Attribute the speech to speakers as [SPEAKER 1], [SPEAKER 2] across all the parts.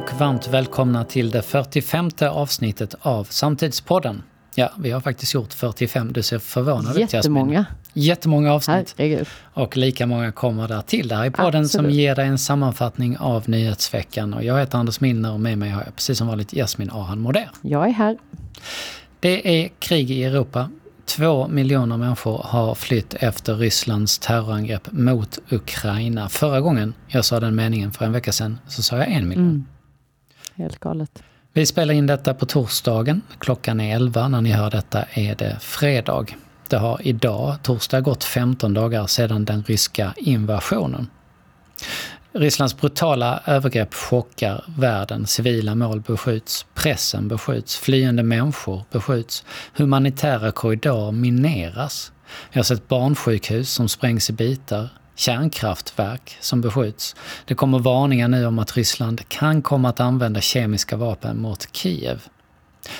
[SPEAKER 1] och varmt välkomna till det 45 avsnittet av Samtidspodden. Ja, vi har faktiskt gjort 45. Du ser förvånad ut
[SPEAKER 2] Jättemånga.
[SPEAKER 1] Jättemånga avsnitt.
[SPEAKER 2] Herregud.
[SPEAKER 1] Och lika många kommer där till. Det här är podden
[SPEAKER 2] Absolut.
[SPEAKER 1] som ger dig en sammanfattning av nyhetsveckan. Och jag heter Anders Milner och med mig har jag precis som vanligt Jasmin Ahan Moder.
[SPEAKER 2] Jag är här.
[SPEAKER 1] Det är krig i Europa. Två miljoner människor har flytt efter Rysslands terrorangrepp mot Ukraina. Förra gången jag sa den meningen för en vecka sedan så sa jag en miljon.
[SPEAKER 2] Mm. Helt galet.
[SPEAKER 1] Vi spelar in detta på torsdagen. Klockan är 11. När ni hör detta är det fredag. Det har idag, torsdag, gått 15 dagar sedan den ryska invasionen. Rysslands brutala övergrepp chockar världen. Civila mål beskjuts, pressen beskjuts, flyende människor beskjuts, humanitära korridorer mineras. Vi har sett barnsjukhus som sprängs i bitar, kärnkraftverk som beskjuts. Det kommer varningar nu om att Ryssland kan komma att använda kemiska vapen mot Kiev.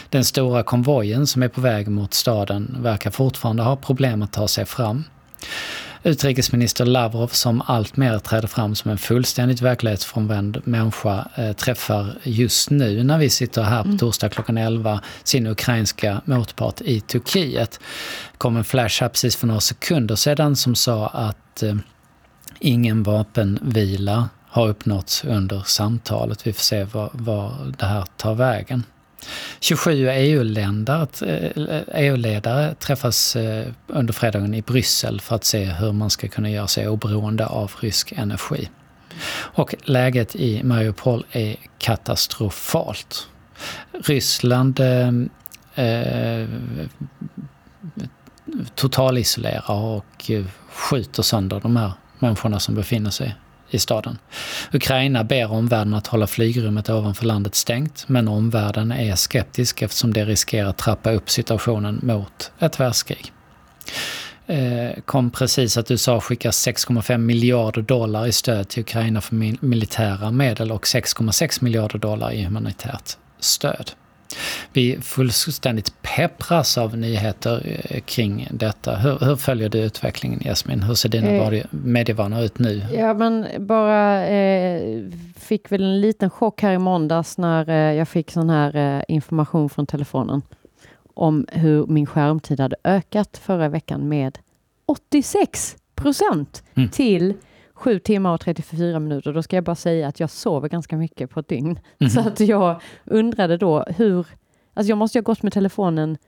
[SPEAKER 1] Den stora konvojen som är på väg mot staden verkar fortfarande ha problem att ta sig fram. Utrikesminister Lavrov, som alltmer träder fram som en fullständigt verklighetsfrånvänd människa, eh, träffar just nu när vi sitter här på torsdag klockan 11 sin ukrainska motpart i Turkiet. kom en flash här precis för några sekunder sedan som sa att eh, ingen vapenvila har uppnåtts under samtalet. Vi får se var, var det här tar vägen. 27 EU-ledare eh, EU-ledare träffas eh, under fredagen i Bryssel för att se hur man ska kunna göra sig oberoende av rysk energi. Och läget i Mariupol är katastrofalt. Ryssland eh, eh, totalisolerar och eh, skjuter sönder de här människorna som befinner sig i staden. Ukraina ber omvärlden att hålla flygrummet ovanför landet stängt, men omvärlden är skeptisk eftersom det riskerar att trappa upp situationen mot ett världskrig. Eh, kom precis att USA skickar 6,5 miljarder dollar i stöd till Ukraina för militära medel och 6,6 miljarder dollar i humanitärt stöd. Vi fullständigt peppras av nyheter eh, kring detta. Hur, hur följer du utvecklingen Jasmin? Hur ser dina
[SPEAKER 2] Eh,
[SPEAKER 1] medievanor ut nu?
[SPEAKER 2] Ja, men bara eh, fick väl en liten chock här i måndags när eh, jag fick sån här eh, information från telefonen om hur min skärmtid hade ökat förra veckan med 86 procent
[SPEAKER 1] Mm.
[SPEAKER 2] till 7 timmar och 34 minuter. Då ska jag bara säga att jag sover ganska mycket på ett dygn.
[SPEAKER 1] Mhm.
[SPEAKER 2] Så att jag undrade då hur... Alltså jag måste ju ha gått med telefonen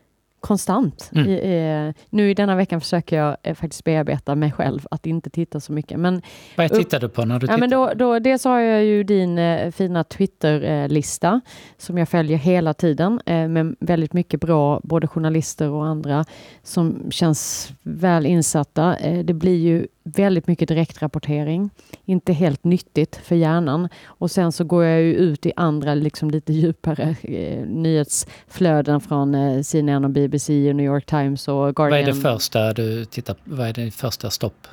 [SPEAKER 2] konstant.
[SPEAKER 1] Mm.
[SPEAKER 2] I, eh, nu i denna veckan försöker jag eh, faktiskt bearbeta mig själv att inte titta så mycket. Men,
[SPEAKER 1] Vad tittar du på när du
[SPEAKER 2] ja,
[SPEAKER 1] tittar?
[SPEAKER 2] men då, då, dels har jag ju din eh, fina Twitter-lista som jag följer hela tiden eh, med väldigt mycket bra, både journalister och andra som känns väl insatta. Eh, det blir ju väldigt mycket direktrapportering, inte helt nyttigt för hjärnan. Och sen så går jag ju ut i andra, liksom lite djupare eh, nyhetsflöden från eh, CNN och BBC och New York Times och
[SPEAKER 1] Vad
[SPEAKER 2] Guardian.
[SPEAKER 1] är det första du tittar på? Vad är det första stopp?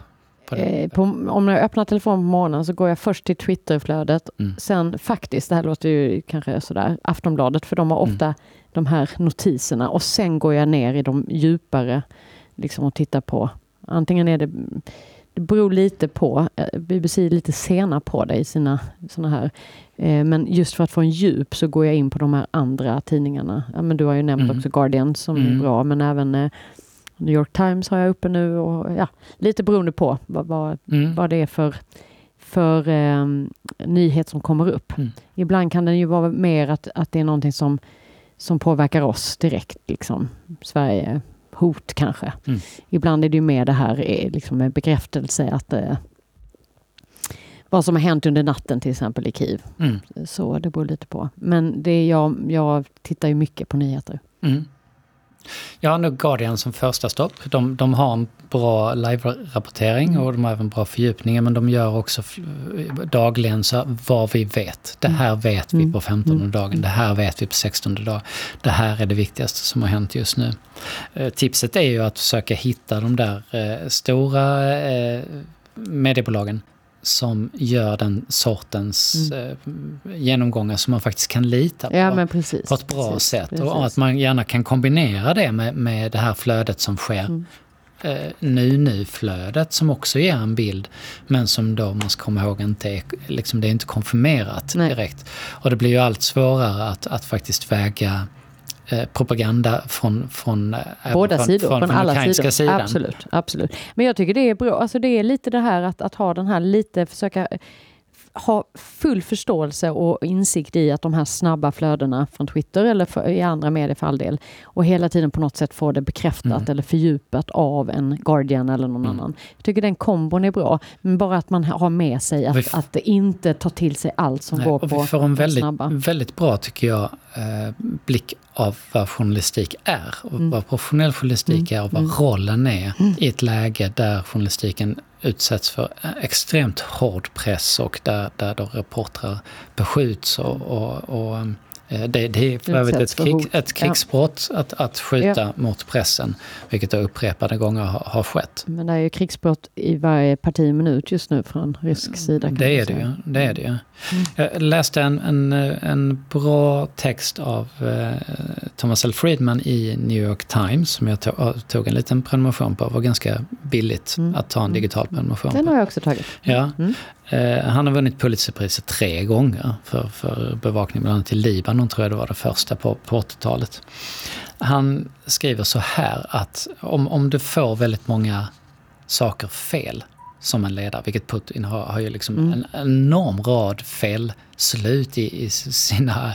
[SPEAKER 1] På?
[SPEAKER 2] Eh, på, om jag öppnar telefonen på morgonen så går jag först till Twitterflödet.
[SPEAKER 1] Mm.
[SPEAKER 2] Sen faktiskt, det här låter ju kanske sådär, Aftonbladet, för de har
[SPEAKER 1] Mm.
[SPEAKER 2] ofta de här notiserna. Och sen går jag ner i de djupare liksom och tittar på. Antingen är det, det beror lite på, eh, BBC är lite sena på det i sina såna här. Eh, men just för att få en djup så går jag in på de här andra tidningarna. Ja, men du har ju nämnt
[SPEAKER 1] Mm.
[SPEAKER 2] också Guardian som är
[SPEAKER 1] Mm.
[SPEAKER 2] bra, men även eh, New York Times har jag uppe nu och ja, lite beroende på vad, vad,
[SPEAKER 1] Mm.
[SPEAKER 2] vad det är för, för eh, nyhet som kommer upp.
[SPEAKER 1] Mm.
[SPEAKER 2] Ibland kan det ju vara mer att, att det är någonting som, som påverkar oss direkt. Liksom. Sverige hot kanske.
[SPEAKER 1] Mm.
[SPEAKER 2] Ibland är det ju mer det här eh, liksom en bekräftelse att eh, vad som har hänt under natten till exempel i Kiev.
[SPEAKER 1] Mm.
[SPEAKER 2] Så det beror lite på. Men det är jag, jag tittar ju mycket på nyheter.
[SPEAKER 1] Mm. Jag har nog Guardian som första stopp. De, de har en bra live-rapportering
[SPEAKER 2] Mm.
[SPEAKER 1] och de har även bra fördjupningar men de gör också dagligen så vad vi vet. Det här vet vi
[SPEAKER 2] Mm.
[SPEAKER 1] på 15
[SPEAKER 2] Mm.
[SPEAKER 1] dagen, det här vet vi på 16 dagen. Det här är det viktigaste som har hänt just nu. Eh, tipset är ju att försöka hitta de där eh, stora eh, mediebolagen som gör den sortens eh, genomgångar som man faktiskt kan lita på
[SPEAKER 2] Mm. Ja, precis.
[SPEAKER 1] på ett bra
[SPEAKER 2] precis,
[SPEAKER 1] sätt.
[SPEAKER 2] precis.
[SPEAKER 1] Och att man gärna kan kombinera det med, med det här flödet som sker
[SPEAKER 2] Mm.
[SPEAKER 1] eh, nu-nu-flödet som också ger en bild men som då man ska komma ihåg inte är, liksom, det är inte konfirmerat
[SPEAKER 2] Nej.
[SPEAKER 1] direkt. Och det blir ju allt svårare att, att faktiskt väga propaganda från, från, eh,
[SPEAKER 2] Båda
[SPEAKER 1] från,
[SPEAKER 2] sidor, från,
[SPEAKER 1] från,
[SPEAKER 2] alla sidor.
[SPEAKER 1] sidan.
[SPEAKER 2] Absolut, absolut. Men jag tycker det är bra. Alltså det är lite det här att, att ha den här lite, försöka ha full förståelse och insikt i att de här snabba flödena från Twitter eller för, i andra medier för all del och hela tiden på något sätt få det bekräftat
[SPEAKER 1] Mm.
[SPEAKER 2] eller fördjupat av en Guardian eller någon
[SPEAKER 1] Mm.
[SPEAKER 2] annan. Jag tycker den kombon är bra, men bara att man har med sig
[SPEAKER 1] Vi
[SPEAKER 2] att,
[SPEAKER 1] f-
[SPEAKER 2] att det inte tar till sig allt som
[SPEAKER 1] Nej,
[SPEAKER 2] går på
[SPEAKER 1] vi får en väldigt,
[SPEAKER 2] snabba.
[SPEAKER 1] väldigt bra, tycker jag, eh, blick av vad journalistik är.
[SPEAKER 2] Mm.
[SPEAKER 1] vad professionell journalistik är och vad
[SPEAKER 2] Mm.
[SPEAKER 1] rollen är i ett läge där journalistiken utsätts för eh, extremt hård press och där, där då reportrar beskjuts. Och, och, och, eh, det, det är för övrigt ett, krig, ett krigsbrott att, att skjuta mot pressen, vilket då upprepade gånger har, har skett.
[SPEAKER 2] Men det är ju krigsbrott i varje parti minut just nu från rysk sida. kan
[SPEAKER 1] Det är det ju. Det är det ju.
[SPEAKER 2] Mm.
[SPEAKER 1] Jag läste en, en, en bra text av eh, Thomas L. Friedman i New York Times som jag tog, tog en liten prenumeration på. Det var ganska billigt
[SPEAKER 2] Mm.
[SPEAKER 1] att ta en digital prenumeration
[SPEAKER 2] Den
[SPEAKER 1] på.
[SPEAKER 2] har jag också tagit.
[SPEAKER 1] Ja.
[SPEAKER 2] Mm.
[SPEAKER 1] Eh, han har vunnit Pulitzerpriset tre gånger för, för bevakning bland annat i Libanon, tror jag det var det första på, på 80-talet. Han skriver så här att om, om du får väldigt många saker fel som en ledare, vilket Putin har, har ju liksom
[SPEAKER 2] Mm.
[SPEAKER 1] en enorm rad felslut i, i sina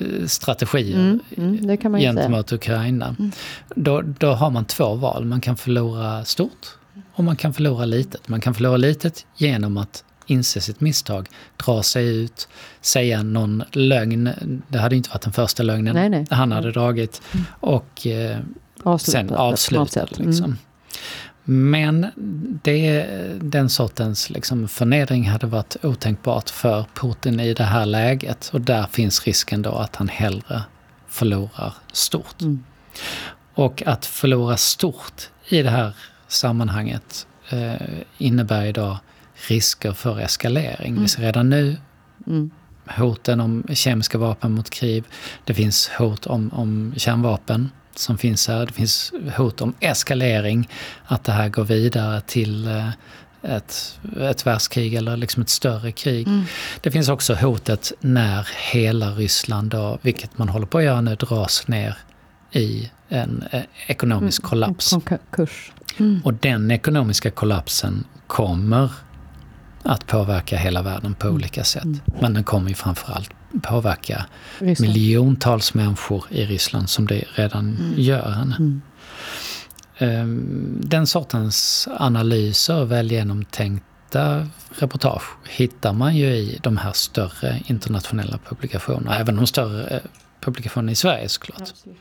[SPEAKER 1] eh, strategier
[SPEAKER 2] Mm, mm, ju säga.
[SPEAKER 1] gentemot Ukraina.
[SPEAKER 2] Mm.
[SPEAKER 1] Då, då har man två val. Man kan förlora stort och man kan förlora litet. Man kan förlora litet genom att inse sitt misstag, dra sig ut, säga någon lögn. Det hade inte varit den första lögnen
[SPEAKER 2] Nej, nej.
[SPEAKER 1] han hade dragit. Och eh,
[SPEAKER 2] Avsluta
[SPEAKER 1] sen avsluta.
[SPEAKER 2] Mm.
[SPEAKER 1] Liksom. Men det, den sortens liksom förnedring hade varit otänkbart för Putin i det här läget. Och där finns risken då att han hellre förlorar stort.
[SPEAKER 2] Mm.
[SPEAKER 1] Och att förlora stort i det här sammanhanget eh, innebär idag risker för eskalering. Vi ser redan nu
[SPEAKER 2] Mm.
[SPEAKER 1] hoten om kemiska vapen mot krig. Det finns hot om, om kärnvapen som finns här. Det finns hot om eskalering, att det här går vidare till eh, ett, ett världskrig eller liksom ett större krig.
[SPEAKER 2] Mm.
[SPEAKER 1] Det finns också hotet när hela Ryssland, då, vilket man håller på att göra nu, dras ner i en eh, ekonomisk kollaps.
[SPEAKER 2] Konkurs. Mm.
[SPEAKER 1] Och den ekonomiska kollapsen kommer att påverka hela världen på olika sätt.
[SPEAKER 2] Mm.
[SPEAKER 1] Men den kommer ju framförallt påverka
[SPEAKER 2] Ryssland.
[SPEAKER 1] miljontals människor i Ryssland som det redan
[SPEAKER 2] Mm.
[SPEAKER 1] gör.
[SPEAKER 2] Mm.
[SPEAKER 1] Ehm, Den sortens analyser, väl genomtänkta reportage hittar man ju i de här större internationella publikationerna. Även de större eh, publikationerna i Sverige såklart.
[SPEAKER 2] Absolut.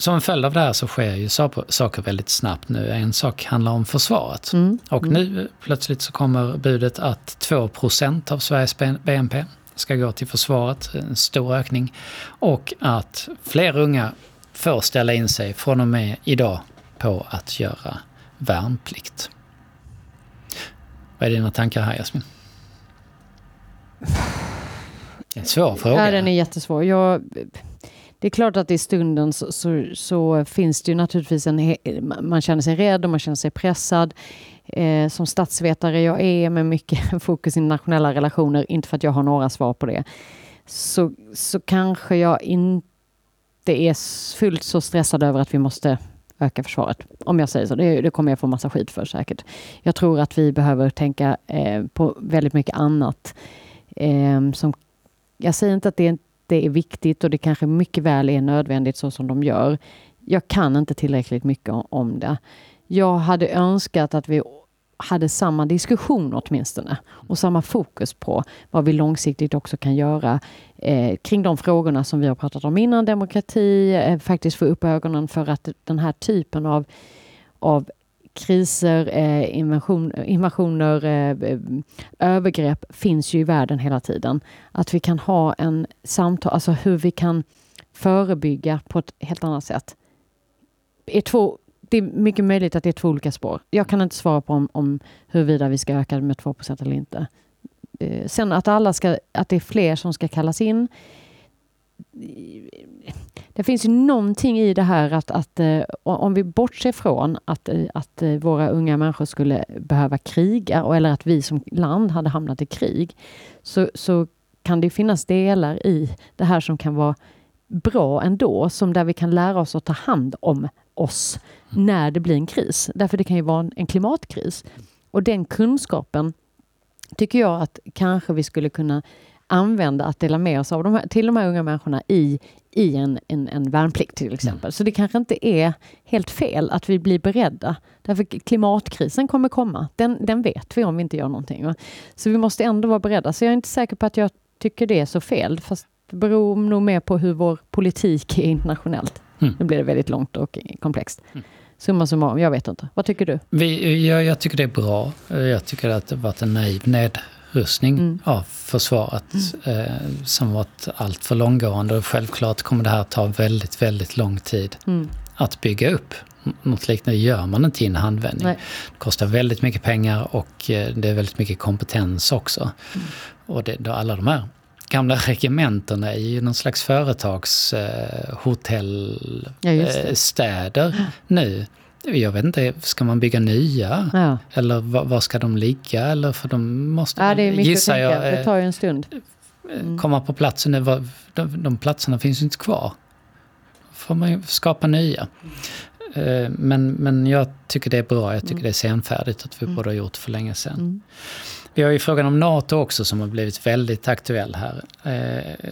[SPEAKER 1] Som en följd av det här så sker ju saker- väldigt snabbt nu. En sak handlar om försvaret.
[SPEAKER 2] Mm.
[SPEAKER 1] Och
[SPEAKER 2] Mm.
[SPEAKER 1] nu plötsligt så kommer budet att 2% av Sveriges BNP ska gå till försvaret, en stor ökning. Och att fler unga får ställa in sig från och med idag på att göra värnplikt. Vad är dina tankar här Jasmin? Det är en svår fråga.
[SPEAKER 2] Ja, den är jättesvår. Jag, det är klart att i stunden så, så, så finns det ju naturligtvis en... Man känner sig rädd och man känner sig pressad. Eh, som statsvetare jag är med mycket fokus i nationella relationer, inte för att jag har några svar på det, så, så kanske jag inte är fullt så stressad över att vi måste öka försvaret. Om jag säger så. Det, det kommer jag få massa skit för säkert. Jag tror att vi behöver tänka eh, på väldigt mycket annat. Eh, som, jag säger inte att det är det är viktigt och det kanske mycket väl är nödvändigt så som de gör. Jag kan inte tillräckligt mycket om, om det. Jag hade önskat att vi hade samma diskussion åtminstone och samma fokus på vad vi långsiktigt också kan göra eh, kring de frågorna som vi har pratat om innan, demokrati, eh, faktiskt få upp ögonen för att den här typen av, av kriser, eh, invasion, invasioner, eh, eh, övergrepp finns ju i världen hela tiden. Att vi kan ha en samtal, alltså hur vi kan förebygga på ett helt annat sätt. Är två, det är mycket möjligt att det är två olika spår. Jag kan inte svara på om, om huruvida vi ska öka med 2% eller inte. Eh, sen att, alla ska, att det är fler som ska kallas in, det finns ju någonting i det här att, att eh, om vi bortser från att, eh, att eh, våra unga människor skulle behöva kriga eller att vi som land hade hamnat i krig så, så kan det finnas delar i det här som kan vara bra ändå, som där vi kan lära oss att ta hand om oss när det blir en kris. Därför det kan ju vara en klimatkris. Och den kunskapen tycker jag att kanske vi skulle kunna använda att dela med oss av de här, till de här unga människorna i, i en, en, en värnplikt till exempel. Mm. Så det kanske inte är helt fel att vi blir beredda. Därför klimatkrisen kommer komma. Den, den vet vi om vi inte gör någonting. Så vi måste ändå vara beredda. Så jag är inte säker på att jag tycker det är så fel. Fast det beror nog mer på hur vår politik är internationellt. Mm. Nu blir det väldigt långt och komplext. Mm. Summa summarum, jag vet inte. Vad tycker du?
[SPEAKER 1] Vi, jag, jag tycker det är bra. Jag tycker att det varit en naiv nedrustning mm. av försvaret mm. eh, som varit allt för långgående. Och självklart kommer det här ta väldigt, väldigt lång tid mm. att bygga upp. Något liknande gör man inte i en handvändning. Nej. Det kostar väldigt mycket pengar och eh, det är väldigt mycket kompetens också. Mm. Och det, då alla de här gamla regementena i någon slags företagshotellstäder eh, ja, eh, nu. Jag vet inte, ska man bygga nya? Ja. Eller var, var, ska de ligga? Eller för de måste,
[SPEAKER 2] ja, det är mycket gissar jag, det tar ju en stund.
[SPEAKER 1] Eh, mm. Komma på platsen, de, de platserna finns ju inte kvar. får man ju skapa nya. Mm. Men, men jag tycker det är bra, jag tycker mm. det är senfärdigt att vi mm. borde ha gjort för länge sedan. Mm. Vi har ju frågan om NATO också som har blivit väldigt aktuell här. Eh,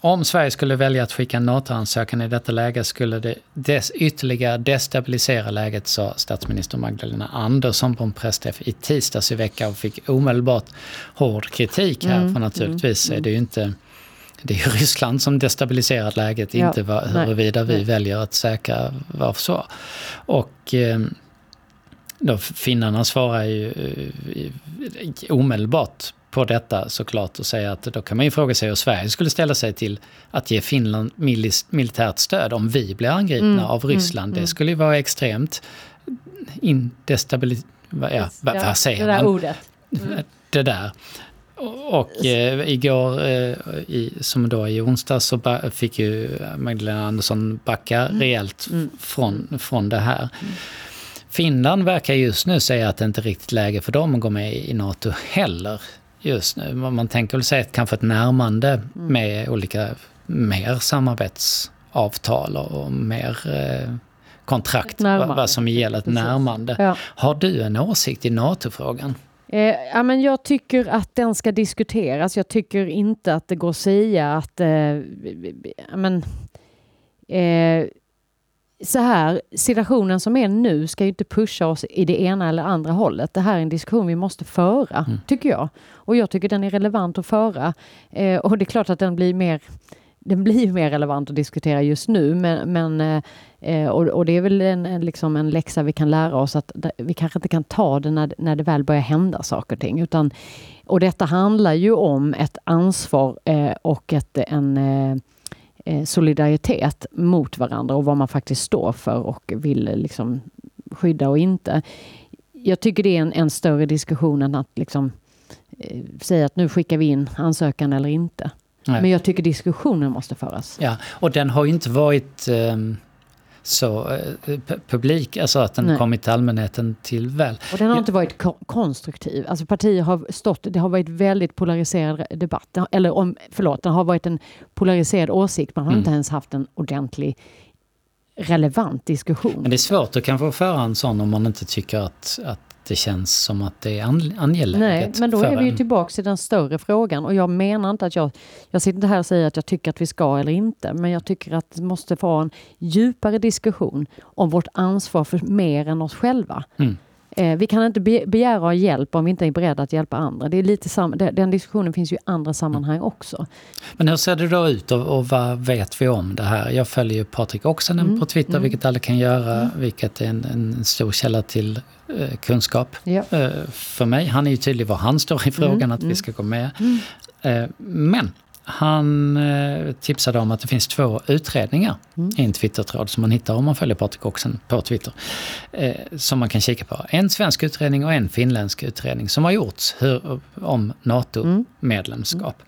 [SPEAKER 1] om Sverige skulle välja att skicka en NATO-ansökan i detta läge skulle det des ytterligare destabilisera läget, sa statsminister Magdalena Andersson på en pressträff i tisdags i veckan och fick omedelbart hård kritik här. Mm, för naturligtvis mm, är det ju inte det är Ryssland som destabiliserat läget, ja, inte huruvida vi nej. väljer att säkra vår försvar. Och eh, då finnarna svarar ju eh, omedelbart på detta såklart och säger att då kan man ju fråga sig hur Sverige skulle ställa sig till att ge Finland militärt stöd om vi blir angripna mm, av mm, Ryssland. Mm, det skulle ju vara extremt indestabiliserat. Ja, vad, vad säger
[SPEAKER 2] det
[SPEAKER 1] man?
[SPEAKER 2] Ordet. Mm.
[SPEAKER 1] Det där. Och eh, igår, eh, i, som då i onsdag, så fick ju Magdalena Andersson backa mm. rejält mm. från, från det här. Finland verkar just nu säga att det inte är riktigt läge för dem att gå med i NATO heller just nu. Man tänker väl sig kanske ett närmande mm. med olika mer samarbetsavtal och mer eh, kontrakt, vad som gäller ett Precis. närmande. Ja. Har du en åsikt i NATO-frågan?
[SPEAKER 2] Eh, ja, men jag tycker att den ska diskuteras. Jag tycker inte att det går att säga att... Eh, men, eh, så här, situationen som är nu ska ju inte pusha oss i det ena eller andra hållet. Det här är en diskussion vi måste föra, mm. tycker jag. Och jag tycker den är relevant att föra. Eh, och det är klart att den blir mer den blir mer relevant att diskutera just nu, men, men eh, och, och, det är väl en, en, liksom en läxa vi kan lära oss att vi kanske inte kan ta det när, när det väl börjar hända saker och ting. Utan, och detta handlar ju om ett ansvar eh, och ett, en eh, solidaritet mot varandra och vad man faktiskt står för och vill liksom skydda och inte. Jag tycker det är en, en större diskussion än att liksom, eh, säga att nu skickar vi in ansökan eller inte. Nej. Men jag tycker diskussionen måste föras.
[SPEAKER 1] Ja, och den har ju inte varit um så eh, publik, alltså att den Nej. kommit allmänheten till väl.
[SPEAKER 2] Och den har inte varit ko konstruktiv. Alltså partier har stått, det har varit väldigt polariserad debatt. Eller om, förlåt, det har varit en polariserad åsikt. Man har mm. inte ens haft en ordentlig relevant diskussion.
[SPEAKER 1] Men det är svårt att kanske föra en sån om man inte tycker att, att det känns som att det är angeläget.
[SPEAKER 2] Nej, men då är vi ju tillbaka till den större frågan och jag menar inte att jag, jag sitter inte här och säger att jag tycker att vi ska eller inte, men jag tycker att det måste få en djupare diskussion om vårt ansvar för mer än oss själva. Mm. Eh, vi kan inte begära hjälp om vi inte är beredda att hjälpa andra. Det är lite sam den diskussionen finns ju i andra sammanhang också.
[SPEAKER 1] Men hur ser det då ut och, och vad vet vi om det här? Jag följer ju Patrik Oksanen mm. på Twitter, mm. vilket alla kan göra, mm. vilket är en, en stor källa till eh, kunskap ja. eh, för mig. Han är ju tydlig var han står i frågan mm. att vi mm. ska gå med. Mm. Eh, men han eh, tipsade om att det finns två utredningar mm. i en Twittertråd som man hittar om man följer Patrik Oxen på Twitter. Eh, som man kan kika på. En svensk utredning och en finländsk utredning som har gjorts hur, om NATO-medlemskap. Mm.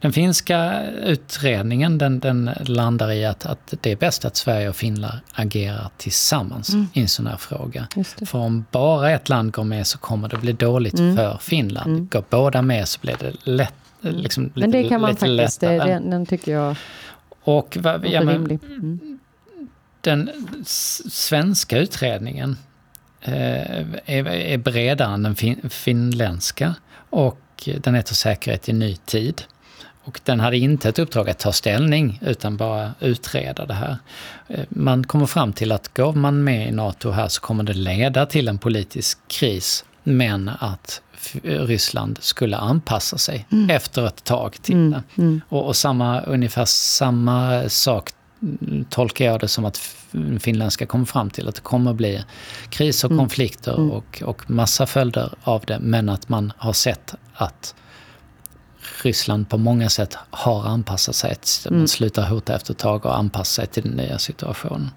[SPEAKER 1] Den finska utredningen den, den landar i att, att det är bäst att Sverige och Finland agerar tillsammans mm. i en sån här fråga. För om bara ett land går med så kommer det bli dåligt mm. för Finland. Mm. Går båda med så blir det lätt Liksom lite,
[SPEAKER 2] Men det kan man faktiskt, det, den, den tycker jag
[SPEAKER 1] och vad, ja, men, mm. Den svenska utredningen eh, är, är bredare än den fin, finländska och den heter Säkerhet i ny tid. Och den hade inte ett uppdrag att ta ställning utan bara utreda det här. Eh, man kommer fram till att går man med i NATO här så kommer det leda till en politisk kris men att Ryssland skulle anpassa sig mm. efter ett tag till mm. det. Mm. Och, och, samma, ungefär samma sak tolkar jag det som att finländska kommer fram till. Att det kommer bli kris och mm. konflikter mm. och, och massa följder av det. Men att man har sett att Ryssland på många sätt har anpassat sig. Man mm. slutar hota efter ett tag och anpassar sig till den nya situationen.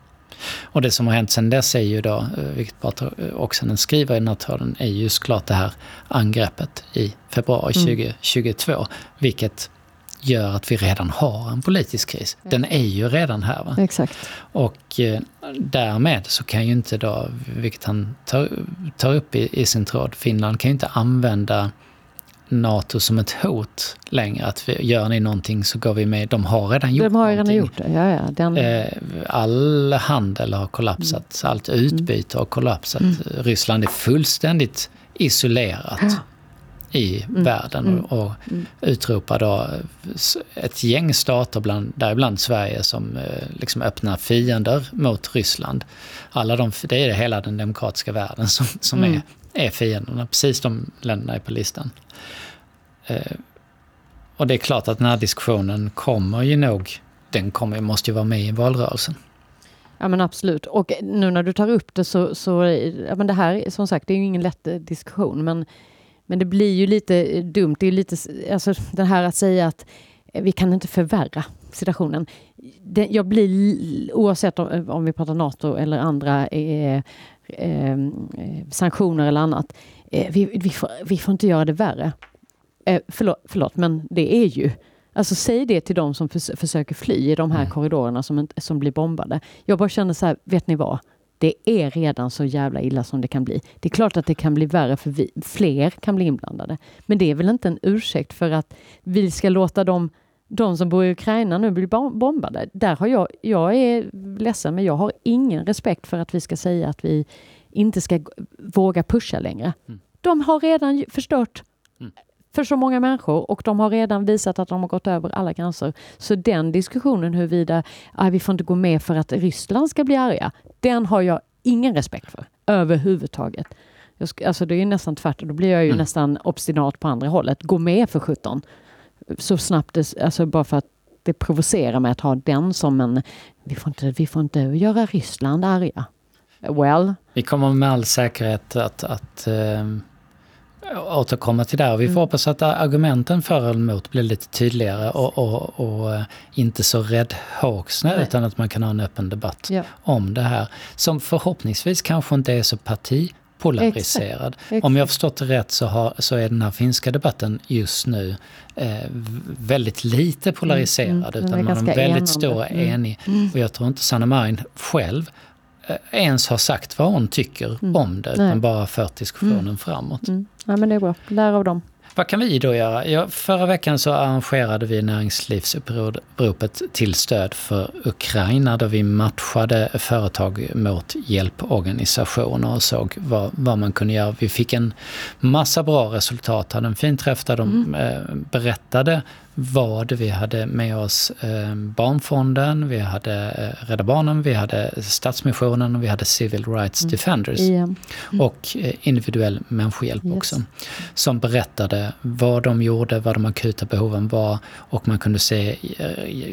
[SPEAKER 1] Och det som har hänt sedan dess är ju då, eh, vilket Patrik Oksanen skriver i den här tråden, är ju såklart det här angreppet i februari mm. 2022. Vilket gör att vi redan har en politisk kris. Den är ju redan här. Va?
[SPEAKER 2] Exakt.
[SPEAKER 1] Och eh, därmed så kan ju inte då, vilket han tar, tar upp i, i sin tråd, Finland kan ju inte använda NATO som ett hot längre. Att vi, gör ni någonting så går vi med. De har redan gjort
[SPEAKER 2] De har redan gjort det, ja, ja. Den...
[SPEAKER 1] Eh, all handel har kollapsat, mm. allt utbyte har kollapsat. Mm. Ryssland är fullständigt isolerat ja. i mm. världen och, mm. och mm. utropar då ett gäng stater, bland, däribland Sverige, som eh, liksom öppnar fiender mot Ryssland. Alla de, det är hela den demokratiska världen som, som mm. är, är fienderna. Precis de länderna är på listan. Eh, och det är klart att den här diskussionen kommer ju nog, den kommer, måste ju vara med i valrörelsen.
[SPEAKER 2] Ja men absolut. Och nu när du tar upp det så, så ja men det här som sagt, det är ju ingen lätt eh, diskussion men, men det blir ju lite eh, dumt. Det är lite, alltså det här att säga att eh, vi kan inte förvärra situationen. Det, jag blir, oavsett om, om, vi pratar NATO eller andra eh, eh, sanktioner eller annat, eh, vi, vi, får, vi får inte göra det värre. Eh, förlåt, förlåt, men det är ju Alltså säg det till de som förs försöker fly i de här mm. korridorerna som, som blir bombade. Jag bara känner så här, vet ni vad? Det är redan så jävla illa som det kan bli. Det är klart att det kan bli värre för vi, fler kan bli inblandade. Men det är väl inte en ursäkt för att vi ska låta dem, de som bor i Ukraina nu bli bombade. Där har jag, jag är ledsen, men jag har ingen respekt för att vi ska säga att vi inte ska våga pusha längre. Mm. De har redan förstört mm för så många människor och de har redan visat att de har gått över alla gränser. Så den diskussionen huruvida ah, vi får inte gå med för att Ryssland ska bli arga, den har jag ingen respekt för överhuvudtaget. Jag alltså det är nästan tvärtom, då blir jag ju mm. nästan obstinat på andra hållet. Gå med för 17. Så snabbt, det, alltså bara för att det provocerar mig att ha den som en... Vi får inte, vi får inte göra Ryssland arga. Well.
[SPEAKER 1] Vi kommer med all säkerhet att, att um återkomma till det. Och vi får mm. hoppas att argumenten för eller emot blir lite tydligare och, och, och eh, inte så räddhågsna utan att man kan ha en öppen debatt ja. om det här. Som förhoppningsvis kanske inte är så partipolariserad. Exakt. Om jag har förstått det rätt så, har, så är den här finska debatten just nu eh, väldigt lite polariserad mm, mm, utan man är väldigt enande. stor mm. enig. Mm. Och jag tror inte Sanna Marin själv Eh, ens har sagt vad hon tycker mm. om det, utan Nej. bara fört diskussionen mm. framåt. Mm.
[SPEAKER 2] Ja, men det är bra. Lär av dem.
[SPEAKER 1] Vad kan vi då göra? Ja, förra veckan så arrangerade vi näringslivsuppropet till stöd för Ukraina där vi matchade företag mot hjälporganisationer och såg vad, vad man kunde göra. Vi fick en massa bra resultat, hade en fin träff där de mm. eh, berättade vad vi hade med oss eh, Barnfonden, vi hade eh, Rädda Barnen, vi hade Stadsmissionen och vi hade Civil Rights mm. Defenders. Mm. Och eh, individuell människohjälp yes. också. Som berättade vad de gjorde, vad de akuta behoven var och man kunde se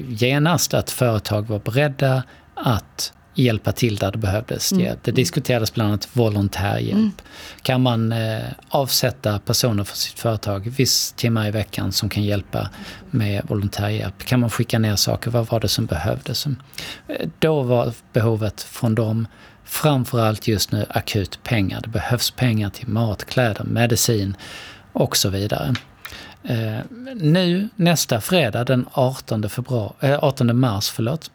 [SPEAKER 1] genast att företag var beredda att hjälpa till där det behövdes
[SPEAKER 2] Mm.
[SPEAKER 1] Det diskuterades bland annat volontärhjälp.
[SPEAKER 2] Mm.
[SPEAKER 1] Kan man eh, avsätta personer för sitt företag viss timmar i veckan som kan hjälpa med volontärhjälp? Kan man skicka ner saker? Vad var det som behövdes? Eh, Då var behovet från dem framförallt just nu akut pengar. Det behövs pengar till mat, kläder, medicin och så vidare. Eh, nu nästa fredag den 18, februari, eh, 18 mars förlåt,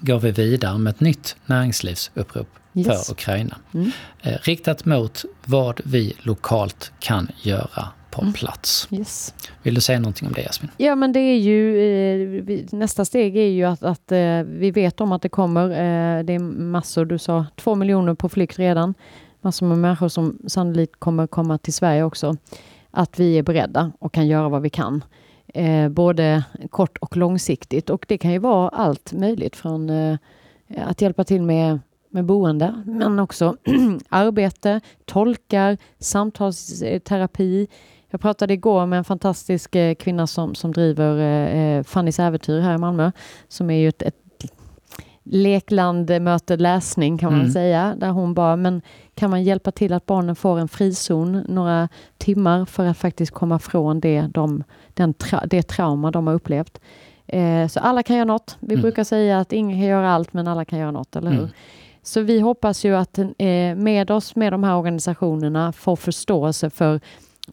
[SPEAKER 1] går vi vidare med ett nytt näringslivsupprop
[SPEAKER 2] Yes.
[SPEAKER 1] för Ukraina.
[SPEAKER 2] Mm.
[SPEAKER 1] Eh, riktat mot vad vi lokalt kan göra på
[SPEAKER 2] Mm.
[SPEAKER 1] plats.
[SPEAKER 2] Yes.
[SPEAKER 1] Vill du säga någonting om det Jasmin?
[SPEAKER 2] Ja, men det är ju eh, nästa steg är ju att, att eh, vi vet om att det kommer. Det är massor, du sa två miljoner på flykt redan. Massor med människor som sannolikt kommer komma till Sverige också. Att vi är beredda och kan göra vad vi kan. Eh, både kort och långsiktigt. Och det kan ju vara allt möjligt från eh, att hjälpa till med, med boende, men också arbete, tolkar, samtalsterapi, jag pratade igår med en fantastisk eh, kvinna som, som driver Fannys äventyr här i Malmö, som är ju ett, ett lekland möter läsning kan man
[SPEAKER 1] Mm.
[SPEAKER 2] säga, där hon bara, men kan man hjälpa till att barnen får en frizon några timmar för att faktiskt komma från det, de, den tra, det trauma de har upplevt. Eh, så alla kan göra något. Vi
[SPEAKER 1] Mm.
[SPEAKER 2] brukar säga att ingen kan göra allt, men alla kan göra något, eller hur?
[SPEAKER 1] Mm.
[SPEAKER 2] Så vi hoppas ju att eh, med oss, med de här organisationerna, få förståelse för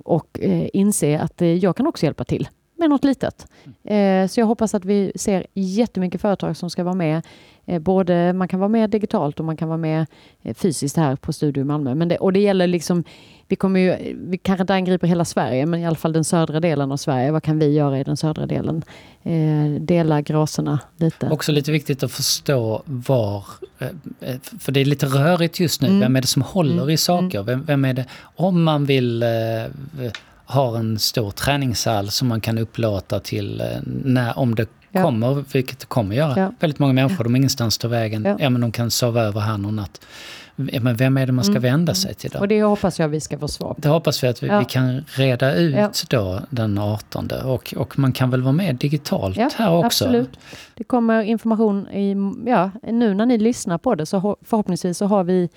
[SPEAKER 2] och eh, inse att eh, jag kan också hjälpa till med något litet. Eh, så jag hoppas att vi ser jättemycket företag som ska vara med. Eh, både man kan vara med digitalt och man kan vara med fysiskt här på Studio Malmö. Men det, och det gäller liksom, vi kommer ju, vi kanske inte angriper hela Sverige, men i alla fall den södra delen av Sverige. Vad kan vi göra i den södra delen? Eh, dela graserna lite.
[SPEAKER 1] Också lite viktigt att förstå var, eh, eh, för det är lite rörigt just nu,
[SPEAKER 2] Mm.
[SPEAKER 1] vem är det som håller
[SPEAKER 2] Mm.
[SPEAKER 1] i saker? Vem, vem är det, om man vill eh, ha en stor träningshall som man kan upplåta till eh, när, om det
[SPEAKER 2] Ja.
[SPEAKER 1] kommer, vilket det kommer göra.
[SPEAKER 2] Ja.
[SPEAKER 1] Väldigt många människor, de har ingenstans ta vägen.
[SPEAKER 2] Ja.
[SPEAKER 1] Ja. men de kan sova över här någon natt. Men vem är det man ska
[SPEAKER 2] Mm.
[SPEAKER 1] vända sig till då?
[SPEAKER 2] Och det hoppas jag vi ska få svar på.
[SPEAKER 1] Det hoppas vi att vi,
[SPEAKER 2] Ja.
[SPEAKER 1] vi kan reda ut
[SPEAKER 2] Ja.
[SPEAKER 1] då den 18 och, och man kan väl vara med digitalt
[SPEAKER 2] Ja,
[SPEAKER 1] här också.
[SPEAKER 2] Absolut. Det kommer information i, ja, nu när ni lyssnar på det så ho- förhoppningsvis så har vi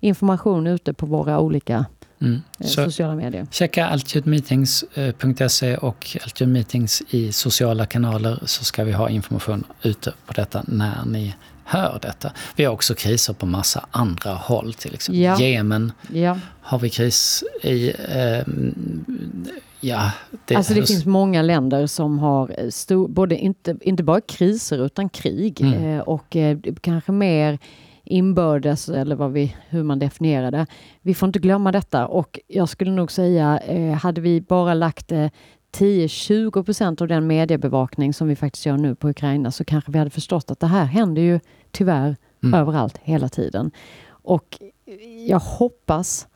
[SPEAKER 2] information ute på våra olika
[SPEAKER 1] Mm.
[SPEAKER 2] eh,
[SPEAKER 1] Så
[SPEAKER 2] sociala medier.
[SPEAKER 1] checka altitudemeetings.se och Altitude Meetings i sociala kanaler så ska vi ha information ute på detta när ni hör detta. Vi har också kriser på massa andra håll, till exempel
[SPEAKER 2] Ja.
[SPEAKER 1] Jemen
[SPEAKER 2] Ja,
[SPEAKER 1] har vi kris i. Eh, ja, det,
[SPEAKER 2] alltså det finns många länder som har eh, stor, både inte, inte bara kriser utan krig
[SPEAKER 1] Mm.
[SPEAKER 2] eh, och eh, kanske mer inbördes eller vad vi, hur man definierar det. Vi får inte glömma detta och jag skulle nog säga eh, hade vi bara lagt eh, 10-20 procent av den mediebevakning som vi faktiskt gör nu på Ukraina så kanske vi hade förstått att det här händer ju tyvärr
[SPEAKER 1] Mm.
[SPEAKER 2] överallt hela tiden. Och jag hoppas,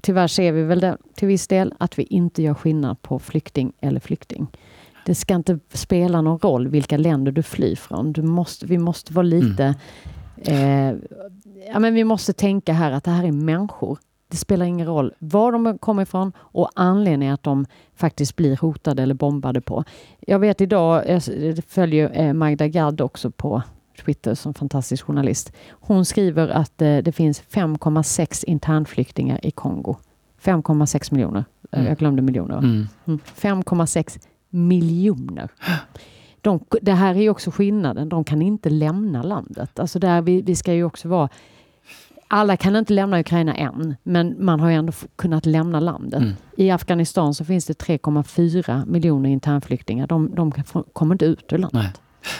[SPEAKER 2] tyvärr ser vi väl det till viss del, att vi inte gör skillnad på flykting eller flykting. Det ska inte spela någon roll vilka länder du flyr från. Du måste, vi måste vara lite... Eh, ja, men vi måste tänka här att det här är människor. Det spelar ingen roll var de kommer ifrån och anledningen att de faktiskt blir hotade eller bombade på. Jag vet idag, jag följer eh, Magda Gad också på Twitter som fantastisk journalist. Hon skriver att eh, det finns 5,6 internflyktingar i Kongo. 5,6 miljoner. Eh,
[SPEAKER 1] Mm.
[SPEAKER 2] Jag glömde miljoner.
[SPEAKER 1] Mm.
[SPEAKER 2] Mm. 5,6 miljoner. De, det här är ju också skillnaden. De kan inte lämna landet. Alltså där vi, vi ska ju också vara... Alla kan inte lämna Ukraina än, men man har ju ändå kunnat lämna landet.
[SPEAKER 1] Mm.
[SPEAKER 2] I Afghanistan så finns det 3,4 miljoner internflyktingar. De, de kommer inte ut ur landet.
[SPEAKER 1] Nej.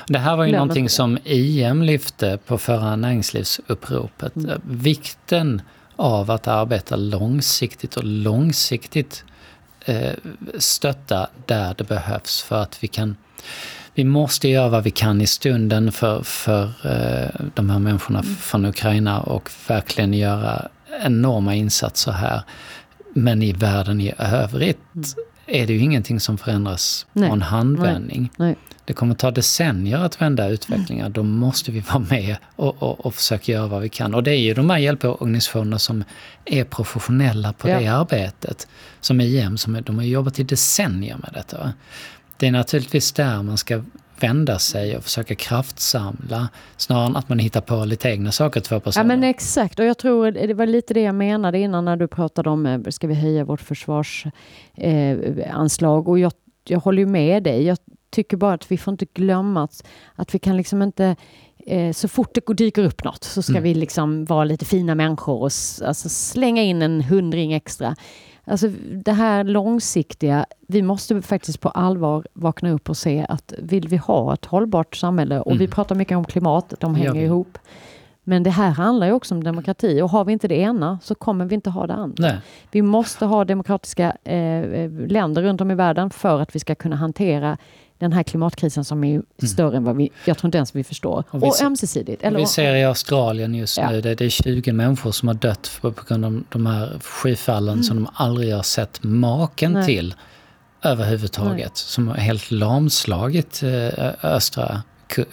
[SPEAKER 1] Det här var ju
[SPEAKER 2] Glöm
[SPEAKER 1] någonting
[SPEAKER 2] det.
[SPEAKER 1] som IM lyfte på förra näringslivsuppropet.
[SPEAKER 2] Mm.
[SPEAKER 1] Vikten av att arbeta långsiktigt och långsiktigt eh, stötta där det behövs för att vi kan vi måste göra vad vi kan i stunden för, för eh, de här människorna
[SPEAKER 2] Mm.
[SPEAKER 1] från Ukraina och verkligen göra enorma insatser här. Men i världen i övrigt är det ju ingenting som förändras
[SPEAKER 2] Mm. Nej.
[SPEAKER 1] på en handvändning.
[SPEAKER 2] Nej.
[SPEAKER 1] Det kommer ta decennier att vända utvecklingen. Då måste vi vara med och, och, och försöka göra vad vi kan. Och det är ju de här hjälporganisationerna som är professionella på
[SPEAKER 2] Ja.
[SPEAKER 1] det arbetet. Som IM, som är, de har jobbat i decennier med detta. Det är naturligtvis där man ska vända sig och försöka kraftsamla snarare än att man hittar på lite egna saker två personer.
[SPEAKER 2] Ja men exakt och jag tror det var lite det jag menade innan när du pratade om eh, ska vi höja vårt försvarsanslag eh, och jag, jag håller ju med dig. Jag tycker bara att vi får inte glömma att, att vi kan liksom inte eh, så fort det dyker upp något så ska mm. vi liksom vara lite fina människor och alltså slänga in en hundring extra. Alltså det här långsiktiga, vi måste faktiskt på allvar vakna upp och se att vill vi ha ett hållbart samhälle och mm. vi pratar mycket om klimat, de hänger ihop. Men det här handlar ju också om demokrati och har vi inte det ena så kommer vi inte ha det andra. Nej. Vi måste ha demokratiska eh, eh länder runt om i världen för att vi ska kunna hantera den här klimatkrisen som är mm. större än vad vi, jag tror inte ens vi förstår. Och, vi, och ömsesidigt.
[SPEAKER 1] Eller, vi ser i Australien just ja. nu, det, det, är 20 människor som har dött på, på grund av de här skyfallen mm. som de aldrig har sett maken Nej. till överhuvudtaget. Nej. Som har helt lamslagit eh, östra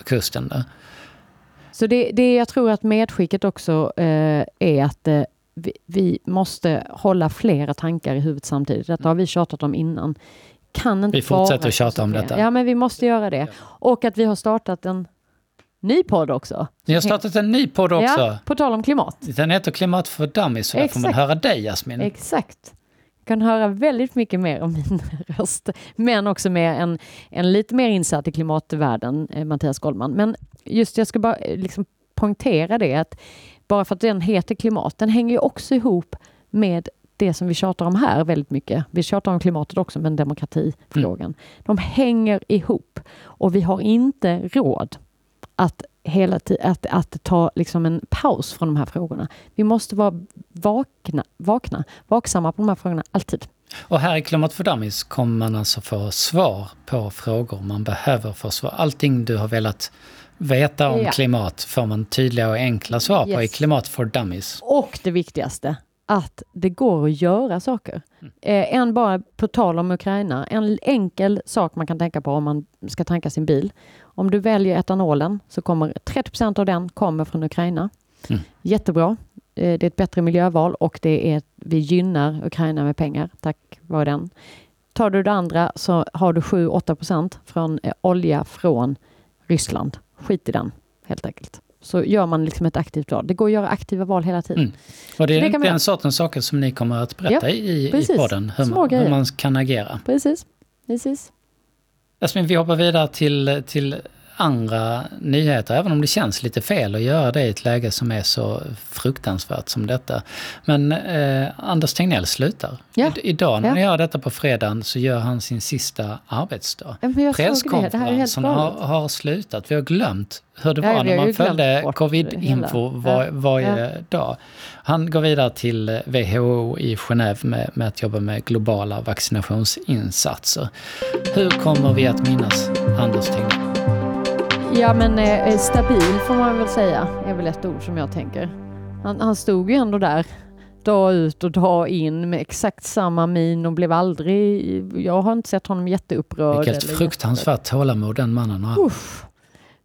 [SPEAKER 1] kusten där.
[SPEAKER 2] Så det, det jag tror att medskicket också eh, är att eh, vi, vi, måste hålla flera tankar i huvudet samtidigt. Detta har vi tjatat om innan kan inte
[SPEAKER 1] Vi fortsätter att tjata om detta.
[SPEAKER 2] Ja, men vi måste göra det. Och att vi har startat en ny podd också.
[SPEAKER 1] Ni har startat en ny podd också? Ja,
[SPEAKER 2] på tal om klimat.
[SPEAKER 1] Den heter Klimat för dummies, så där får man höra dig Jasmin.
[SPEAKER 2] Exakt. Kan höra väldigt mycket mer om min röst, men också med en, en lite mer insatt i klimatvärlden, eh, Mattias Goldman. Men just, jag ska bara eh, liksom poängtera det att bara för att den heter klimat, den hänger ju också ihop med det som vi tjatar om här väldigt mycket. Vi tjatar om klimatet också, men demokratifrågan. Mm. De hänger ihop och vi har inte råd att hela tiden att, att ta liksom en paus från de här frågorna. Vi måste vara vakna, vakna, vaksamma på de här frågorna alltid.
[SPEAKER 1] Och här i Klimat för Dummies kommer man alltså få svar på frågor man behöver få svar. Allting du har velat veta om ja. klimat får man tydliga och enkla svar yes. på i Klimat för Dummies.
[SPEAKER 2] Och det viktigaste, att det går att göra saker. Mm. Eh, en bara, på tal om Ukraina, en enkel sak man kan tänka på om man ska tanka sin bil. Om du väljer etanolen så kommer 30% av den kommer från Ukraina. Mm. Jättebra. Eh, det är ett bättre miljöval och det är, vi gynnar Ukraina med pengar tack vare den. Tar du det andra så har du 7-8% från eh, olja från Ryssland. Skit i den, helt enkelt så gör man liksom ett aktivt val. Det går att göra aktiva val hela tiden. Mm.
[SPEAKER 1] Och det är den sortens saker som ni kommer att berätta ja, i, i podden, hur man, hur man, kan agera.
[SPEAKER 2] Precis, precis.
[SPEAKER 1] Jasmin, vi hoppar vidare till, till andra nyheter, även om det känns lite fel att göra det i ett läge som är så fruktansvärt som detta. Men eh, Anders Tegnell slutar. Ja. I, idag när ja. vi gör detta på fredagen så gör han sin sista arbetsdag. Presskonferensen har, har slutat. Vi har glömt hur det var när man följde covid-info var, varje ja. dag. Han går vidare till WHO i Genève med, med att jobba med globala vaccinationsinsatser. Hur kommer vi att minnas Anders Tegnell?
[SPEAKER 2] Ja, men eh, stabil får man väl säga, är väl ett ord som jag tänker. Han, han stod ju ändå där dag ut och dag in med exakt samma min och blev aldrig... Jag har inte sett honom jätteupprörd.
[SPEAKER 1] Vilket fruktansvärt tålamod den mannen har. Uff.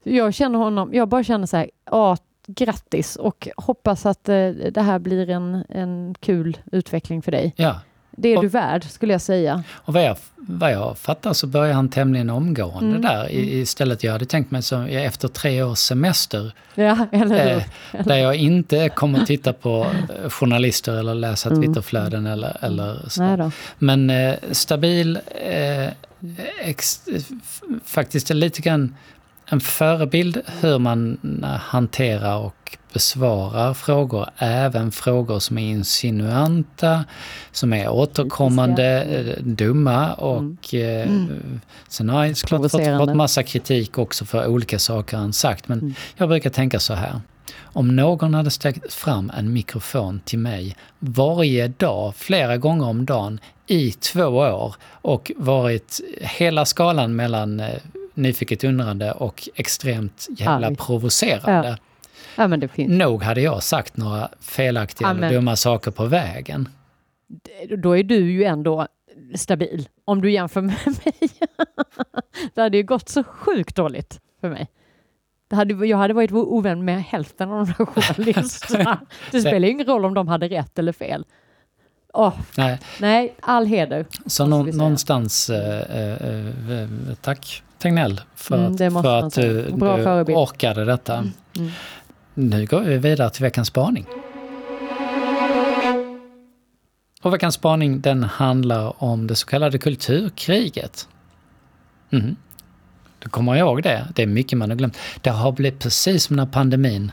[SPEAKER 2] Jag känner honom, jag bara känner så här, ja, grattis och hoppas att eh, det här blir en, en kul utveckling för dig.
[SPEAKER 1] Ja,
[SPEAKER 2] det är och, du värd, skulle jag säga.
[SPEAKER 1] Och vad jag, vad jag fattar så börjar han tämligen omgående mm. där. I, istället, jag hade tänkt mig som efter tre års semester.
[SPEAKER 2] Ja, eller eh,
[SPEAKER 1] Där jag inte kommer titta på eh, journalister eller läsa mm. Twitterflöden eller, eller så. Men eh, stabil, eh, ex, faktiskt lite grann en förebild hur man hanterar och besvarar frågor, även frågor som är insinuanta, som är återkommande, eh, dumma och mm. Mm. sen har jag såklart fått, fått massa kritik också för olika saker han sagt. Men mm. jag brukar tänka så här. Om någon hade ställt fram en mikrofon till mig varje dag, flera gånger om dagen i två år och varit hela skalan mellan eh, nyfiket undrande och extremt jävla Arg. provocerande. Ja. Ja, men det finns. Nog hade jag sagt några felaktiga ja, eller dumma saker på vägen.
[SPEAKER 2] Då är du ju ändå stabil, om du jämför med mig. det hade ju gått så sjukt dåligt för mig. Det hade, jag hade varit ovän med hälften av de här journalisterna. det spelar ju ingen roll om de hade rätt eller fel. Oh, nej. nej, all heder.
[SPEAKER 1] Så nå någonstans, eh, eh, eh, tack Tegnell, för
[SPEAKER 2] Mm,
[SPEAKER 1] att, för att du,
[SPEAKER 2] Bra
[SPEAKER 1] du
[SPEAKER 2] förebild.
[SPEAKER 1] orkade detta.
[SPEAKER 2] Mm.
[SPEAKER 1] Nu går vi vidare till veckans spaning. Och veckans spaning den handlar om det så kallade kulturkriget. Mhm. Du kommer ihåg det? Det är mycket man har glömt. Det har blivit precis som när pandemin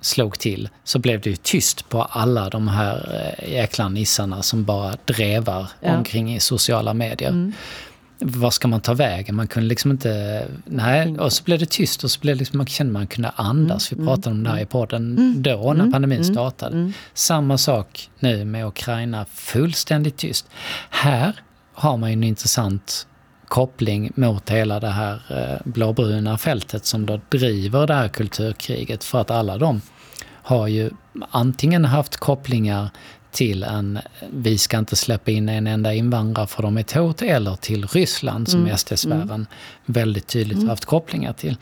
[SPEAKER 1] slog till så blev det ju tyst på alla de här eh, jäkla nissarna som bara drevar
[SPEAKER 2] Ja.
[SPEAKER 1] omkring i sociala medier.
[SPEAKER 2] Mm.
[SPEAKER 1] Vad ska man ta vägen? Man kunde liksom inte... Nej, och så blev det tyst och så blev det liksom, man kände man kunde andas. Vi
[SPEAKER 2] Mm,
[SPEAKER 1] pratade om det här i podden
[SPEAKER 2] Mm,
[SPEAKER 1] då när
[SPEAKER 2] mm,
[SPEAKER 1] pandemin
[SPEAKER 2] mm,
[SPEAKER 1] startade.
[SPEAKER 2] Mm.
[SPEAKER 1] Samma sak nu med Ukraina, fullständigt tyst. Här har man ju en intressant koppling mot hela det här eh, blåbruna fältet som då driver det här kulturkriget för att alla de har ju antingen haft kopplingar till en vi ska inte släppa in en enda invandrare för de är ett hot eller till Ryssland som
[SPEAKER 2] Mm,
[SPEAKER 1] SD-sfären väldigt tydligt
[SPEAKER 2] Mm.
[SPEAKER 1] haft kopplingar till.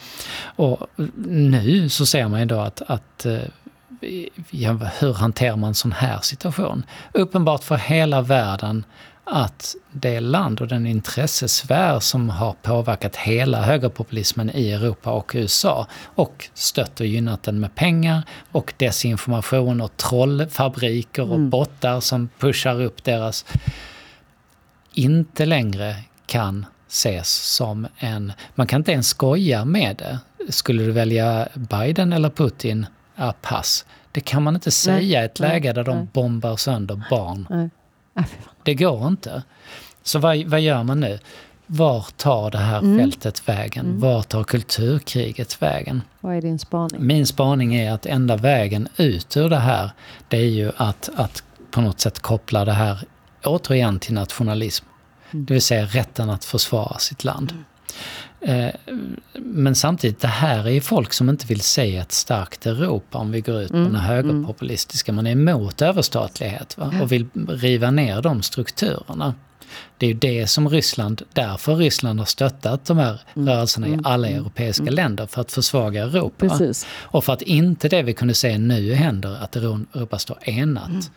[SPEAKER 1] Och nu så ser man ju då att, att eh, ja, hur hanterar man sån här situation? Uppenbart för hela världen att det land och den intressesfär som har påverkat hela högerpopulismen i Europa och USA och stött och gynnat den med pengar och desinformation och trollfabriker och
[SPEAKER 2] Mm.
[SPEAKER 1] bottar som pushar upp deras inte längre kan ses som en... Man kan inte ens skoja med det. Skulle du välja Biden eller Putin? Ja, pass. Det kan man inte säga i ett
[SPEAKER 2] nej,
[SPEAKER 1] läge där de
[SPEAKER 2] nej.
[SPEAKER 1] bombar sönder barn.
[SPEAKER 2] Nej.
[SPEAKER 1] Det går inte. Så vad, vad gör man nu? Var tar det här
[SPEAKER 2] Mm.
[SPEAKER 1] fältet vägen?
[SPEAKER 2] Mm.
[SPEAKER 1] Var tar kulturkriget vägen?
[SPEAKER 2] Vad är din spaning?
[SPEAKER 1] Min spaning är att enda vägen ut ur det här, det är ju att, att på något sätt koppla det här återigen till nationalism.
[SPEAKER 2] Mm.
[SPEAKER 1] Det vill säga rätten att försvara sitt land. Eh, Men samtidigt, det här är ju folk som inte vill se ett starkt Europa om vi går ut på
[SPEAKER 2] Mm,
[SPEAKER 1] den högerpopulistiska. Man är emot överstatlighet va? och vill riva ner de strukturerna. Det är ju det som Ryssland, därför Ryssland har stöttat de här
[SPEAKER 2] Mm,
[SPEAKER 1] rörelserna i
[SPEAKER 2] mm,
[SPEAKER 1] alla
[SPEAKER 2] mm,
[SPEAKER 1] europeiska
[SPEAKER 2] mm.
[SPEAKER 1] länder för att försvaga Europa.
[SPEAKER 2] Precis.
[SPEAKER 1] Och för att inte det vi kunde se nu händer, att Europa står enat.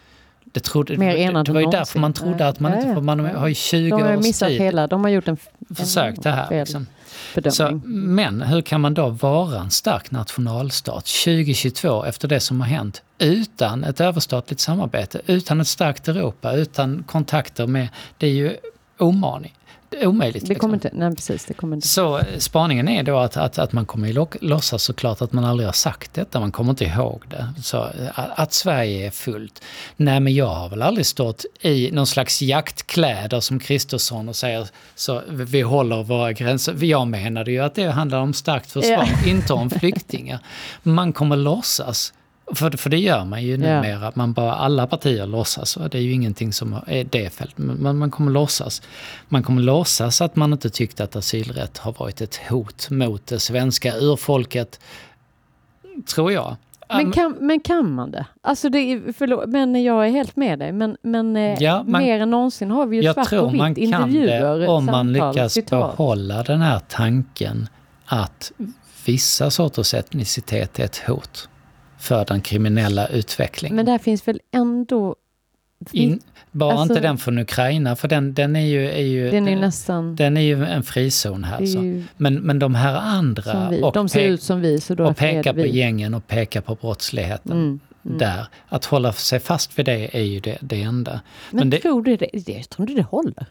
[SPEAKER 1] Det, trodde,
[SPEAKER 2] Mm. Mer
[SPEAKER 1] det,
[SPEAKER 2] enat
[SPEAKER 1] det var ju därför man trodde att man
[SPEAKER 2] Ja,
[SPEAKER 1] inte får, man har ju 20
[SPEAKER 2] De har
[SPEAKER 1] års
[SPEAKER 2] missat
[SPEAKER 1] tid
[SPEAKER 2] hela, de har gjort en,
[SPEAKER 1] försökt det här. Liksom.
[SPEAKER 2] Bedömning.
[SPEAKER 1] Så, men hur kan man då vara en stark nationalstat 2022 efter det som har hänt utan ett överstatligt samarbete, utan ett starkt Europa, utan kontakter med... Det är ju omaning. Omöjligt.
[SPEAKER 2] det kommer
[SPEAKER 1] liksom.
[SPEAKER 2] inte, nej precis, det kommer inte.
[SPEAKER 1] Så eh, spaningen är då att, att, att man kommer låtsas såklart att man aldrig har sagt detta, man kommer inte ihåg det. Så eh, att, Sverige är fullt. Nej men jag har väl aldrig stått i någon slags jaktkläder som Kristersson och säger så vi håller våra gränser. Jag menade ju att det handlar om starkt försvar, inte om flyktingar. Man kommer låtsas. För, för det gör man ju numera. Man bara, alla partier låtsas. Och det är ju ingenting som är det fält. Men man, man kommer låtsas. Man kommer låtsas att man inte tyckte att asylrätt har varit ett hot mot det svenska urfolket. Tror jag.
[SPEAKER 2] Men kan, men kan man det? Alltså det är, förlåt, men jag är helt med dig. Men, men eh,
[SPEAKER 1] Ja, man-
[SPEAKER 2] mer än någonsin har vi ju
[SPEAKER 1] jag
[SPEAKER 2] svart
[SPEAKER 1] tror
[SPEAKER 2] på vitt
[SPEAKER 1] man kan
[SPEAKER 2] intervjuer,
[SPEAKER 1] det om man
[SPEAKER 2] samtal,
[SPEAKER 1] lyckas
[SPEAKER 2] citat.
[SPEAKER 1] behålla den här tanken att vissa sorters etnicitet är ett hot för den kriminella utvecklingen.
[SPEAKER 2] Men där finns väl ändå...
[SPEAKER 1] In, bara
[SPEAKER 2] Alltså-
[SPEAKER 1] inte den från Ukraina, för den, den är ju... Är ju
[SPEAKER 2] den är ju nästan...
[SPEAKER 1] den är ju en frizon här. Så. Men, men de här andra,
[SPEAKER 2] vi.
[SPEAKER 1] och,
[SPEAKER 2] De ser ut som vi, så då
[SPEAKER 1] och
[SPEAKER 2] är
[SPEAKER 1] peka på
[SPEAKER 2] vi.
[SPEAKER 1] gängen och peka på brottsligheten
[SPEAKER 2] Mm, mm.
[SPEAKER 1] där. Att hålla sig fast vid det är ju det, det enda.
[SPEAKER 2] Men,
[SPEAKER 1] Men det-
[SPEAKER 2] tror du det? Jag tror inte det håller.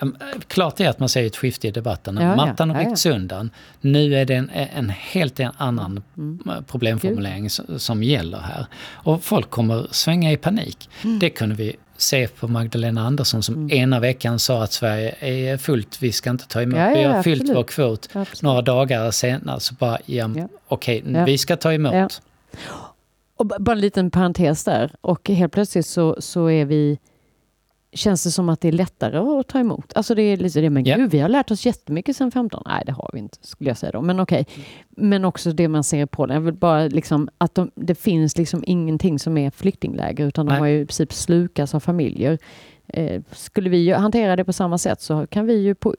[SPEAKER 1] Um, Klart är att man ser ett skifte i debatten.
[SPEAKER 2] Ja.
[SPEAKER 1] Mattan har
[SPEAKER 2] Ja, ja.
[SPEAKER 1] ryckts undan. Nu är det en, en helt en annan
[SPEAKER 2] Mm.
[SPEAKER 1] eh, problemformulering s- som gäller här. Och folk kommer svänga i panik.
[SPEAKER 2] Mm.
[SPEAKER 1] Det kunde vi se på Magdalena Andersson som ena veckan sa att Sverige är fullt, vi ska inte ta emot,
[SPEAKER 2] Ja, ja,
[SPEAKER 1] vi har
[SPEAKER 2] ja,
[SPEAKER 1] fyllt
[SPEAKER 2] absolut.
[SPEAKER 1] vår kvot.
[SPEAKER 2] Absolut.
[SPEAKER 1] Några dagar senare så bara, ja,
[SPEAKER 2] Ja.
[SPEAKER 1] okej,
[SPEAKER 2] Ja.
[SPEAKER 1] vi ska ta emot.
[SPEAKER 2] Och bara en liten parentes där. Och helt plötsligt så, så är vi... Känns det som att det är lättare att ta emot? Alltså det är lite det, men
[SPEAKER 1] Ja.
[SPEAKER 2] gud, vi har lärt oss jättemycket sedan 15. Nej, det har vi inte, skulle jag säga då. Men okej. Men också det man ser i Polen. Jag vill bara liksom att de, det finns liksom ingenting som är flyktingläger, utan de
[SPEAKER 1] Nej.
[SPEAKER 2] har ju i princip slukats av familjer. Eh, skulle vi ju hantera det på samma sätt så kan vi ju på,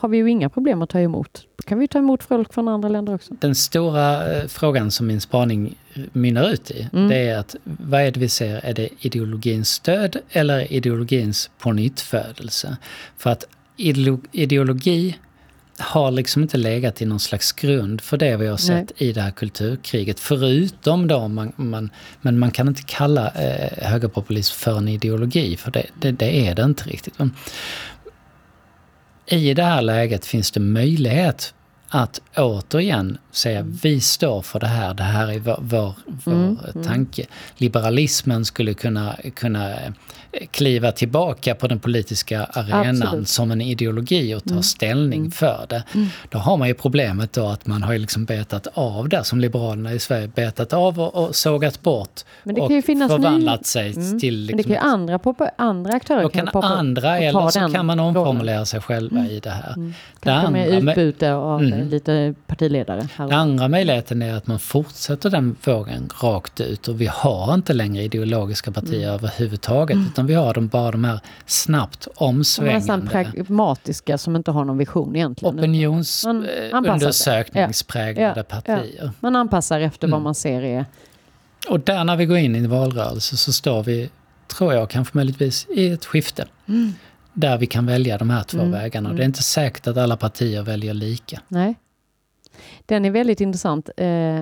[SPEAKER 2] har vi ju inga problem att ta emot. Då kan vi ta emot folk från andra länder också.
[SPEAKER 1] Den stora eh, frågan som min spaning mynnar ut i,
[SPEAKER 2] Mm.
[SPEAKER 1] det är att vad är det vi ser? Är det ideologins stöd eller ideologins pånyttfödelse? För att ideolo- ideologi har liksom inte legat i någon slags grund för det vi har sett Nej. i det här kulturkriget. Förutom då, man, man, men man kan inte kalla eh, högerpopulism för en ideologi, för det, det, det är det inte riktigt. I det här läget finns det möjlighet att återigen säga mm. vi står för det här, det här är vår, vår, vår mm, mm. tanke. Liberalismen skulle kunna, kunna kliva tillbaka på den politiska arenan Absolut. som en ideologi och ta mm. ställning mm. för det. Mm. Då har man ju problemet då att man har liksom betat av det som Liberalerna i Sverige betat av och, och sågat bort
[SPEAKER 2] Men det kan ju finnas förvandlat
[SPEAKER 1] ny... sig till... Liksom,
[SPEAKER 2] Men det kan ju liksom andra, poppa, andra aktörer
[SPEAKER 1] då kan, kan andra, eller så kan man omformulera sig själva i det här. Mm. Kanske
[SPEAKER 2] med utbyte av mm. lite partiledare.
[SPEAKER 1] Den andra möjligheten är att man fortsätter den vågen rakt ut och vi har inte längre ideologiska partier mm. överhuvudtaget utan vi har de, bara de här snabbt omsvängande.
[SPEAKER 2] Nästan pragmatiska som inte har någon vision egentligen.
[SPEAKER 1] Opinionsundersökningspräglade
[SPEAKER 2] ja,
[SPEAKER 1] partier. Ja.
[SPEAKER 2] Man anpassar efter mm. vad man ser är...
[SPEAKER 1] Och där när vi går in i en valrörelse så står vi, tror jag, kanske möjligtvis i ett skifte. Mm. Där vi kan välja de här två mm. vägarna. Det är mm. inte säkert att alla partier väljer lika.
[SPEAKER 2] Nej. Den är väldigt intressant. Eh,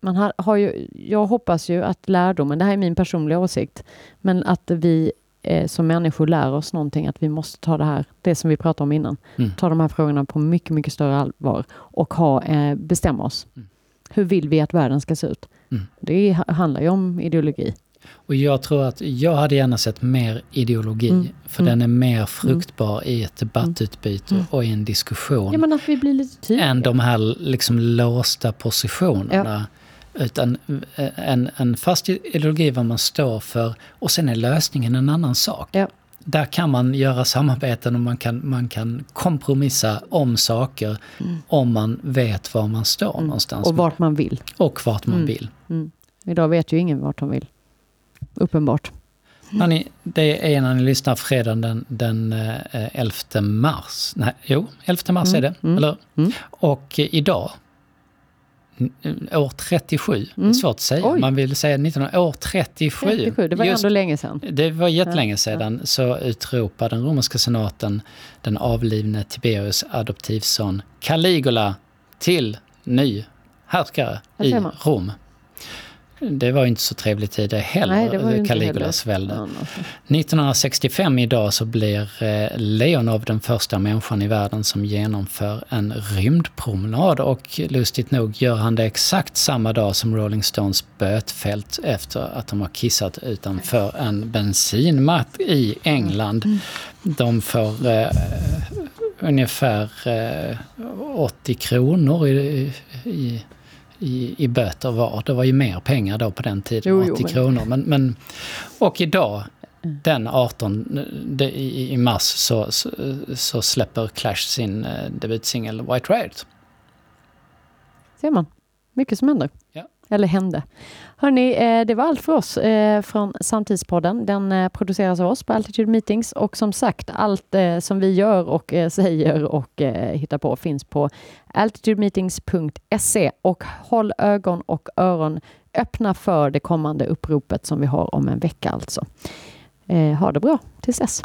[SPEAKER 2] man har, har ju, jag hoppas ju att lärdomen, det här är min personliga åsikt, men att vi eh, som människor lär oss någonting, att vi måste ta det här, det som vi pratade om innan, mm. ta de här frågorna på mycket, mycket större allvar och ha, eh, bestämma oss. Mm. Hur vill vi att världen ska se ut? Mm. Det handlar ju om ideologi.
[SPEAKER 1] Och jag tror att jag hade gärna sett mer ideologi, mm. för mm. den är mer fruktbar i ett debattutbyte mm. och i en diskussion.
[SPEAKER 2] Ja, men att vi blir lite tydliga.
[SPEAKER 1] Än de här liksom låsta positionerna. Ja. Utan eh, en, en fast ideologi vad man står för och sen är lösningen en annan sak. Ja. Där kan man göra samarbeten och man kan, man kan kompromissa om saker mm. om man vet var man står mm. någonstans.
[SPEAKER 2] Och vart man vill.
[SPEAKER 1] Och vart man mm. vill.
[SPEAKER 2] Mm. Idag vet ju ingen vart de vill. Uppenbart.
[SPEAKER 1] Hörrni, det är när ni lyssnar fredagen den, den 11 eh, mars. Nej, jo, 11 mars är det, mm. eller mm. Och idag år 37. Mm. Det är mm. svårt att säga. Oj. Man vill säga 1900, år 37.
[SPEAKER 2] 37 det var Just, ändå länge sedan.
[SPEAKER 1] Det var jättelänge sedan. Ja. Så utropade den romerska senaten den avlidne Tiberius adoptivson Caligula till ny härskare i Rom. Det var inte så trevlig tid det heller, Nej, det var Caligulas välde. 1965 idag så blir eh, Leonov den första människan i världen som genomför en rymdpromenad och lustigt nog gör han det exakt samma dag som Rolling Stones bötfält efter att de har kissat utanför en bensinmatt i England. Mm. De får eh, ungefär eh, 80 kronor i, i i, i böter var. Det var ju mer pengar då på den tiden, jo, 80 jo, kronor. Men, men, och idag, mm. den 18 de, i, i mars, så, så, så, släpper Clash sin eh, debutsingel White Riot.
[SPEAKER 2] Ser man. Mycket som händer. Ja. Eller hände. Hörni, eh, det var allt för oss eh, från Samtidspodden. Den eh, produceras av oss på Altitude Meetings och som sagt, allt som vi gör och säger och hittar på finns på altitudemeetings.se och håll ögon och öron öppna för det kommande uppropet som vi har om en vecka alltså. Ha det bra tills dess!